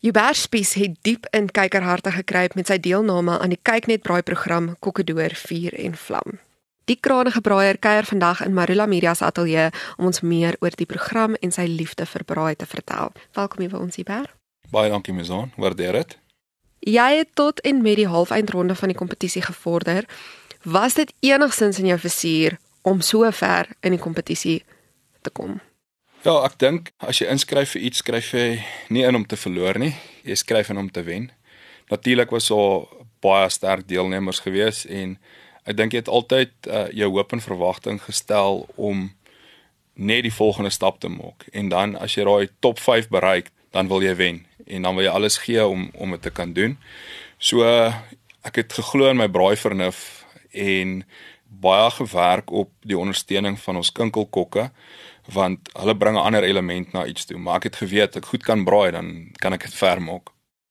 Hubert Spies het diep in kykerharte gekruip met sy deelname aan die Kyknet braaiprogram Kokkedoor vuur en vlam. Die kragtige braaier kuier vandag in Marula Media se ateljee om ons meer oor die program en sy liefde vir braai te vertel. Welkom hier by ons Hubert. Baie dankie seun, waardeer dit. Jy het tot en met die halfeindronde van die kompetisie gevorder. Was dit enigsins in jou visie om so ver in die kompetisie te kom? Ja, ek dink as jy inskryf vir iets, skryf jy nie in om te verloor nie, jy skryf in om te wen. Natuurlik was daar baie sterk deelnemers gewees en ek dink jy het altyd uh, jou hoop en verwagting gestel om net die volgende stap te maak en dan as jy daai top 5 bereik, dan wil jy wen en dan wil jy alles gee om om dit te kan doen. So ek het geglo in my braai vernuf en baie gewerk op die ondersteuning van ons kinkelkokke want hulle bring 'n ander element na iets toe, maar ek het geweet ek goed kan braai dan kan ek dit ver maak.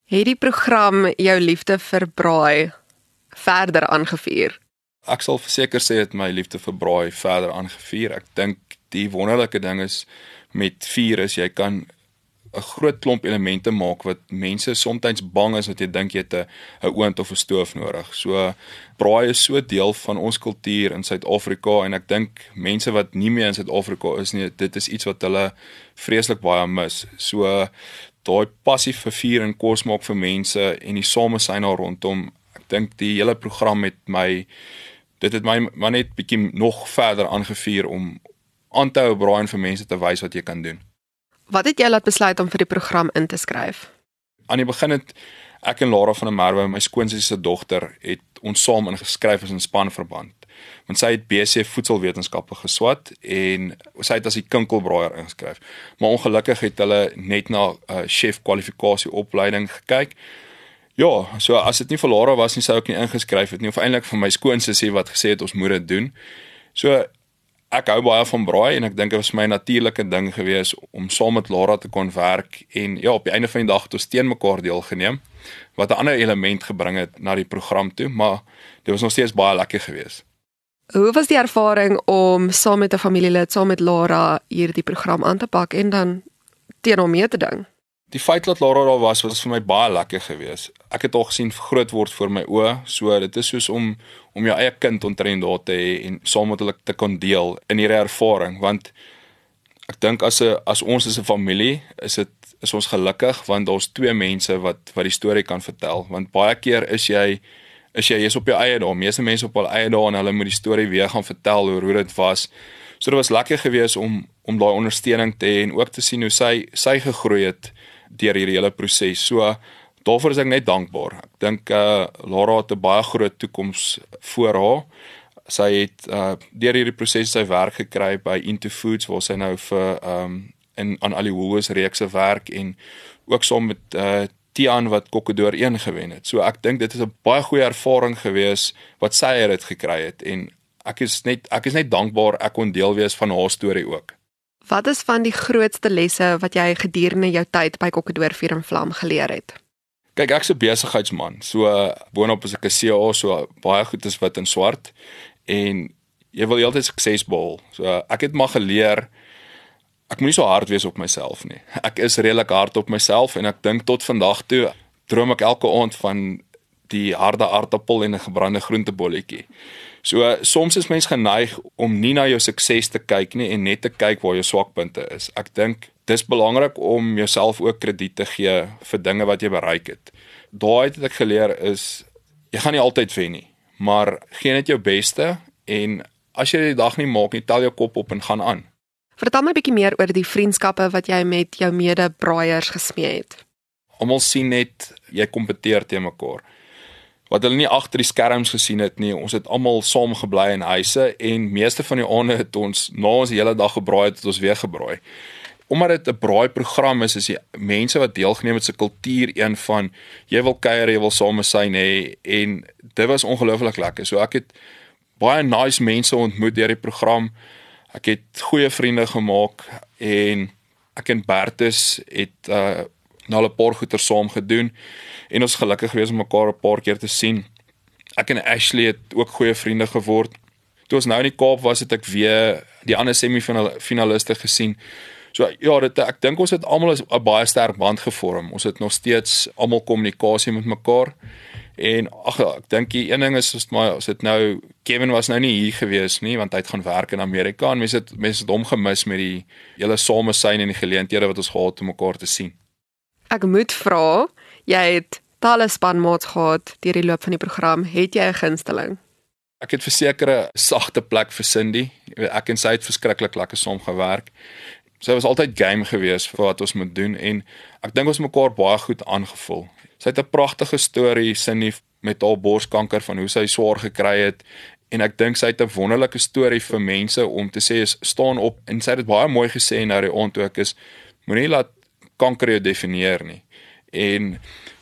Het die program jou liefde vir braai verder aangevuur? Ek sal verseker sê dit my liefde vir braai verder aangevuur. Ek dink die wonderlike ding is met vuur is jy kan 'n groot klomp elemente maak wat mense soms bang is dat jy dink jy het 'n oond of 'n stoof nodig. So braai is so deel van ons kultuur in Suid-Afrika en ek dink mense wat nie meer in Suid-Afrika is nie, dit is iets wat hulle vreeslik baie mis. So daai passie vir vuur en kos maak vir mense en die samesyn daar rondom. Ek dink die hele program met my dit het my maar net bietjie nog verder aangevuur om aan te hou braai en vir mense te wys wat jy kan doen. Wat het jy laat besluit om vir die program in te skryf? Aan die begin het ek en Lara van der Merwe, my skoonsies se dogter, het ons saam ingeskryf as 'n spanverband. Want sy het BC voedselwetenskappe geswat en sy het as 'n kinkelbraaier ingeskryf. Maar ongelukkig het hulle net na 'n uh, chef kwalifikasie opleiding gekyk. Ja, so as dit nie vir Lara was nie, sou ek nie ingeskryf het nie. Of eintlik vir my skoonsisie wat gesê het ons moet dit doen. So ek hou baie van braai en ek dink dit was my natuurlike ding gewees om saam met Lara te kon werk en ja op die einde van die dag het ons teen mekaar deelgeneem wat 'n ander element gebring het na die program toe maar dit was nog steeds baie lekker geweest. Hoe was die ervaring om saam met 'n familielid saam met Lara hierdie program aan te pak en dan teen hom mee te ding? Die feit dat Lara daar was was vir my baie lekker geweest. Ek het haar gesien groot word voor my oë, so dit is soos om om jou eie kind ontrent daar te hê en saam met hulle te kon deel in hierdie ervaring want ek dink as 'n as ons as 'n familie is dit is ons gelukkig want daar's twee mense wat wat die storie kan vertel want baie keer is jy is jy jy's op jou eie daar, meeste mense op hul eie daar en hulle moet die storie weer gaan vertel oor hoe dit was. So dit was lekker geweest om om daai ondersteuning te hê en ook te sien hoe sy sy gegroei het deur hierdie hele proses. So daarvoor is ek net dankbaar. Ek dink uh Lara het 'n baie groot toekoms voor haar. Sy het uh deur hierdie proses sy werk gekry by Into Foods waar sy nou vir um in aan al die Woolworths reekse werk en ook saam met uh Tian wat Kokkedoor 1 gewen het. So ek dink dit is 'n baie goeie ervaring gewees wat sy het gekry het en ek is net ek is net dankbaar ek kon deel wees van haar storie ook. Wat is van die grootste lesse wat jy gedurende jou tyd by Kokkedoor Vuur en Vlam geleer het? Kyk, ek's 'n besigheidsman. So boonop is ek 'n CEO, so baie goed is wit en swart en jy wil altyd sukses behaal. So ek het maar geleer ek moenie so hard wees op myself nie. Ek is redelik hard op myself en ek dink tot vandag toe droom ek elke aand van die harde aardappel en 'n gebrande groentebolletjie. So soms is mens geneig om nie na jou sukses te kyk nie en net te kyk waar jou swakpunte is. Ek dink dis belangrik om jouself ook krediet te gee vir dinge wat jy bereik het. Daai het ek geleer is jy gaan nie altyd wen nie, maar gee net jou beste en as jy die dag nie maak nie, tel jou kop op en gaan aan. Vertel my 'n bietjie meer oor die vriendskappe wat jy met jou mede-braaiers gesmee het. Almal sien net jy kompeteer te mekaar wat hulle nie agter die skerms gesien het nie. Ons het almal saam gebly in huise en meeste van die aande het ons na ons hele dag gebraai het, het ons weer gebraai. Omdat dit 'n braai program is, is die mense wat deelgeneem het se kultuur een van jy wil kuier, jy wil saam syn hê en dit was ongelooflik lekker. So ek het baie nice mense ontmoet deur die program. Ek het goeie vriende gemaak en ek en Bertus het uh nou 'n paar goeie saam gedoen en ons gelukkig gewees om mekaar 'n paar keer te sien. Ek en Ashley het ook goeie vriende geword. Toe ons nou in die Kaap was, het ek weer die ander semifinaliste gesien. So ja, dit ek dink ons het almal 'n baie sterk band gevorm. Ons het nog steeds almal kommunikasie met mekaar. En ag ek dink die een ding is is maar as dit nou Kevin was nou nie hier gewees nie want hy het gaan werk in Amerika en mense het mense het hom gemis met die hele samesyn en die geleenthede wat ons gehad het om mekaar te sien. Ek moet vra, jy het talle spanmaats gehad deur die loop van die program, het jy 'n gunsteling? Ek het verseker 'n sagte plek vir Cindy. Ek en sy het verskriklik lekker saam gewerk. Sy was altyd game geweest vir wat ons moet doen en ek dink ons mekaar baie goed aangevul. Sy het 'n pragtige storie Cindy met haar borskanker van hoe sy swaar gekry het en ek dink sy het 'n wonderlike storie vir mense om te sê is staan op en sy het dit baie mooi gesê nou die aand toe ek is moenie laat kanker jou definieer nie. En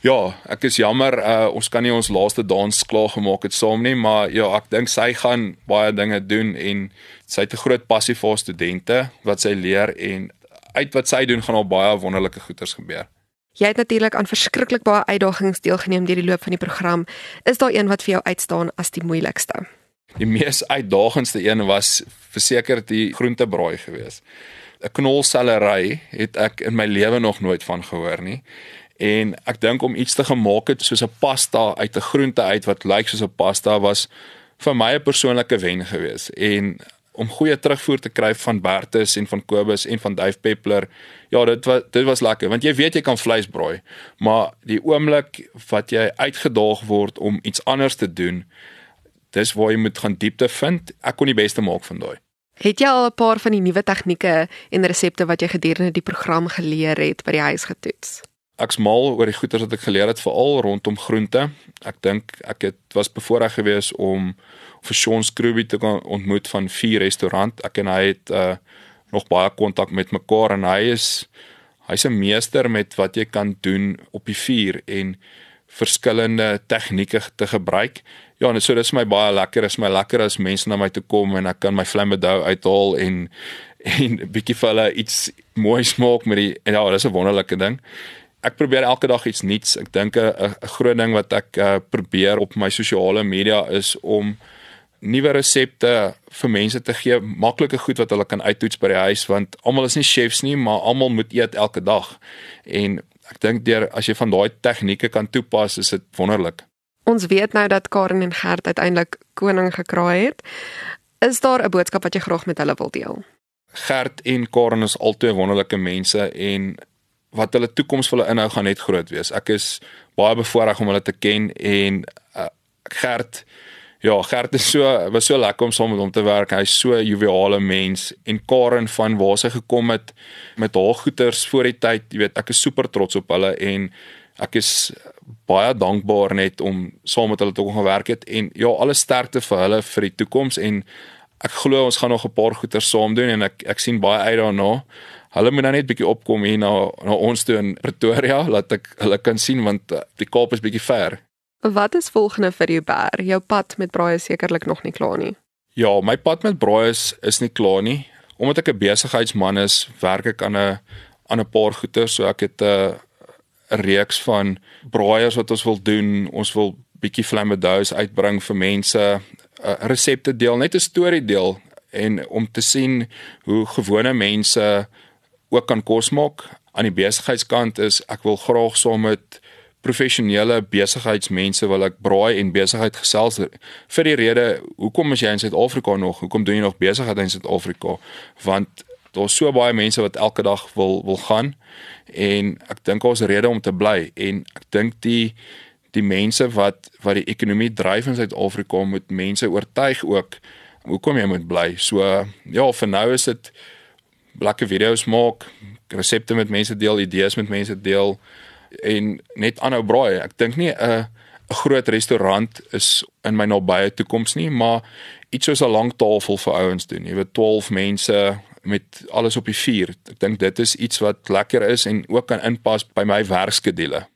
ja, ek is jammer uh, ons kan nie ons laaste dans klaar gemaak het saam nie, maar ja, ek dink sy gaan baie dinge doen en sy het 'n groot passie vir studente wat sy leer en uit wat sy doen gaan al baie wonderlike goeders gebeur. Jy het natuurlik aan verskriklik baie uitdagings deelgeneem deur die loop van die program. Is daar een wat vir jou uitstaan as die moeilikste? Die mees uitdagendste een was verseker die groentebraai geweest. 'n Knolsellery het ek in my lewe nog nooit van gehoor nie. En ek dink om iets te gemaak het soos 'n pasta uit 'n groente uit wat lyk soos 'n pasta was vir my 'n persoonlike wen geweest. En om goeie terugvoer te kry van Bertus en van Kobus en van Dave Peppler. Ja, dit was dit was lekker want jy weet jy kan vleis braai, maar die oomblik wat jy uitgedaag word om iets anders te doen, dis waar jy moet gaan diepte vind. Ek kon die beste maak van daai. Het jy al 'n paar van die nuwe tegnieke en resepte wat jy gedurende die program geleer het by die huis getoets? Ek's mal oor die goeie wat ek geleer het veral rondom groente. Ek dink ek het was bevoorreg geweest om vir Sean Scrooby te ontmoet van vier restaurant. Ek en hy het uh, nog baie kontak met mekaar en hy is hy's 'n meester met wat jy kan doen op die vuur en verskillende tegnieke te gebruik. Ja, en so dis my baie lekker. Is my lekker as mense na my toe kom en ek kan my flambedou uithaal en en 'n bietjie vir hulle iets mooi smaak met die en ja, dis 'n wonderlike ding. Ek probeer elke dag iets nuuts. Ek dink 'n groot ding wat ek uh, probeer op my sosiale media is om nuwe resepte vir mense te gee, maklike goed wat hulle kan uittoets by die huis want almal is nie chefs nie, maar almal moet eet elke dag. En ek dink deur as jy van daai tegnieke kan toepas, is dit wonderlik. Ons weet nou dat Karen en Gert uiteindelik koning gekraai het. Is daar 'n boodskap wat jy graag met hulle wil deel? Gert en Karen is albei wonderlike mense en wat hulle toekoms vir hulle inhou gaan net groot wees. Ek is baie bevoorreg om hulle te ken en uh, Gert Ja, Gert is so was so lekker om saam met hom te werk. Hy's so 'n joviale mens en Karen van waar sy gekom het met haar goeters voor die tyd, jy weet, ek is super trots op hulle en ek is baie dankbaar net om saam met hulle te kon gewerk het en ja, alle sterkte vir hulle vir die toekoms en ek glo ons gaan nog 'n paar goeters saam doen en ek ek sien baie uit daarna. Hulle moet nou net bietjie opkom hier na na ons toe in Pretoria, laat ek hulle kan sien want eh, die Kaap is bietjie ver. Wat is volgende vir jou ber? Jou pad met braai is sekerlik nog nie klaar nie. Ja, my pad met braai is is nie klaar nie. Omdat ek 'n besigheidsman is, werk ek aan 'n aan 'n paar goeder, so ek het 'n 'n reeks van braaiers wat ons wil doen. Ons wil bietjie flambeaus uitbring vir mense, 'n resepte deel, net 'n storie deel en om te sien hoe gewone mense ook kan kos maak. Aan die besigheidskant is ek wil graag saam met professionele besigheidsmense wil ek braai en besigheid gesels vir die rede hoekom is jy in Suid-Afrika nog? Hoekom doen jy nog besigheid in Suid-Afrika? Want daar's so baie mense wat elke dag wil wil gaan en ek dink ons rede om te bly en ek dink die die mense wat wat die ekonomie dryf in Suid-Afrika moet mense oortuig ook hoekom jy moet bly. So ja vir nou is dit lekker video's maak resepte met mense deel idees met mense deel en net aanhou braai. Ek dink nie 'n 'n groot restaurant is in my nabye toekoms nie, maar iets soos 'n lang tafel vir ouens doen. Jy weet 12 mense met alles op die vuur. Ek dink dit is iets wat lekker is en ook kan inpas by my werkskedule.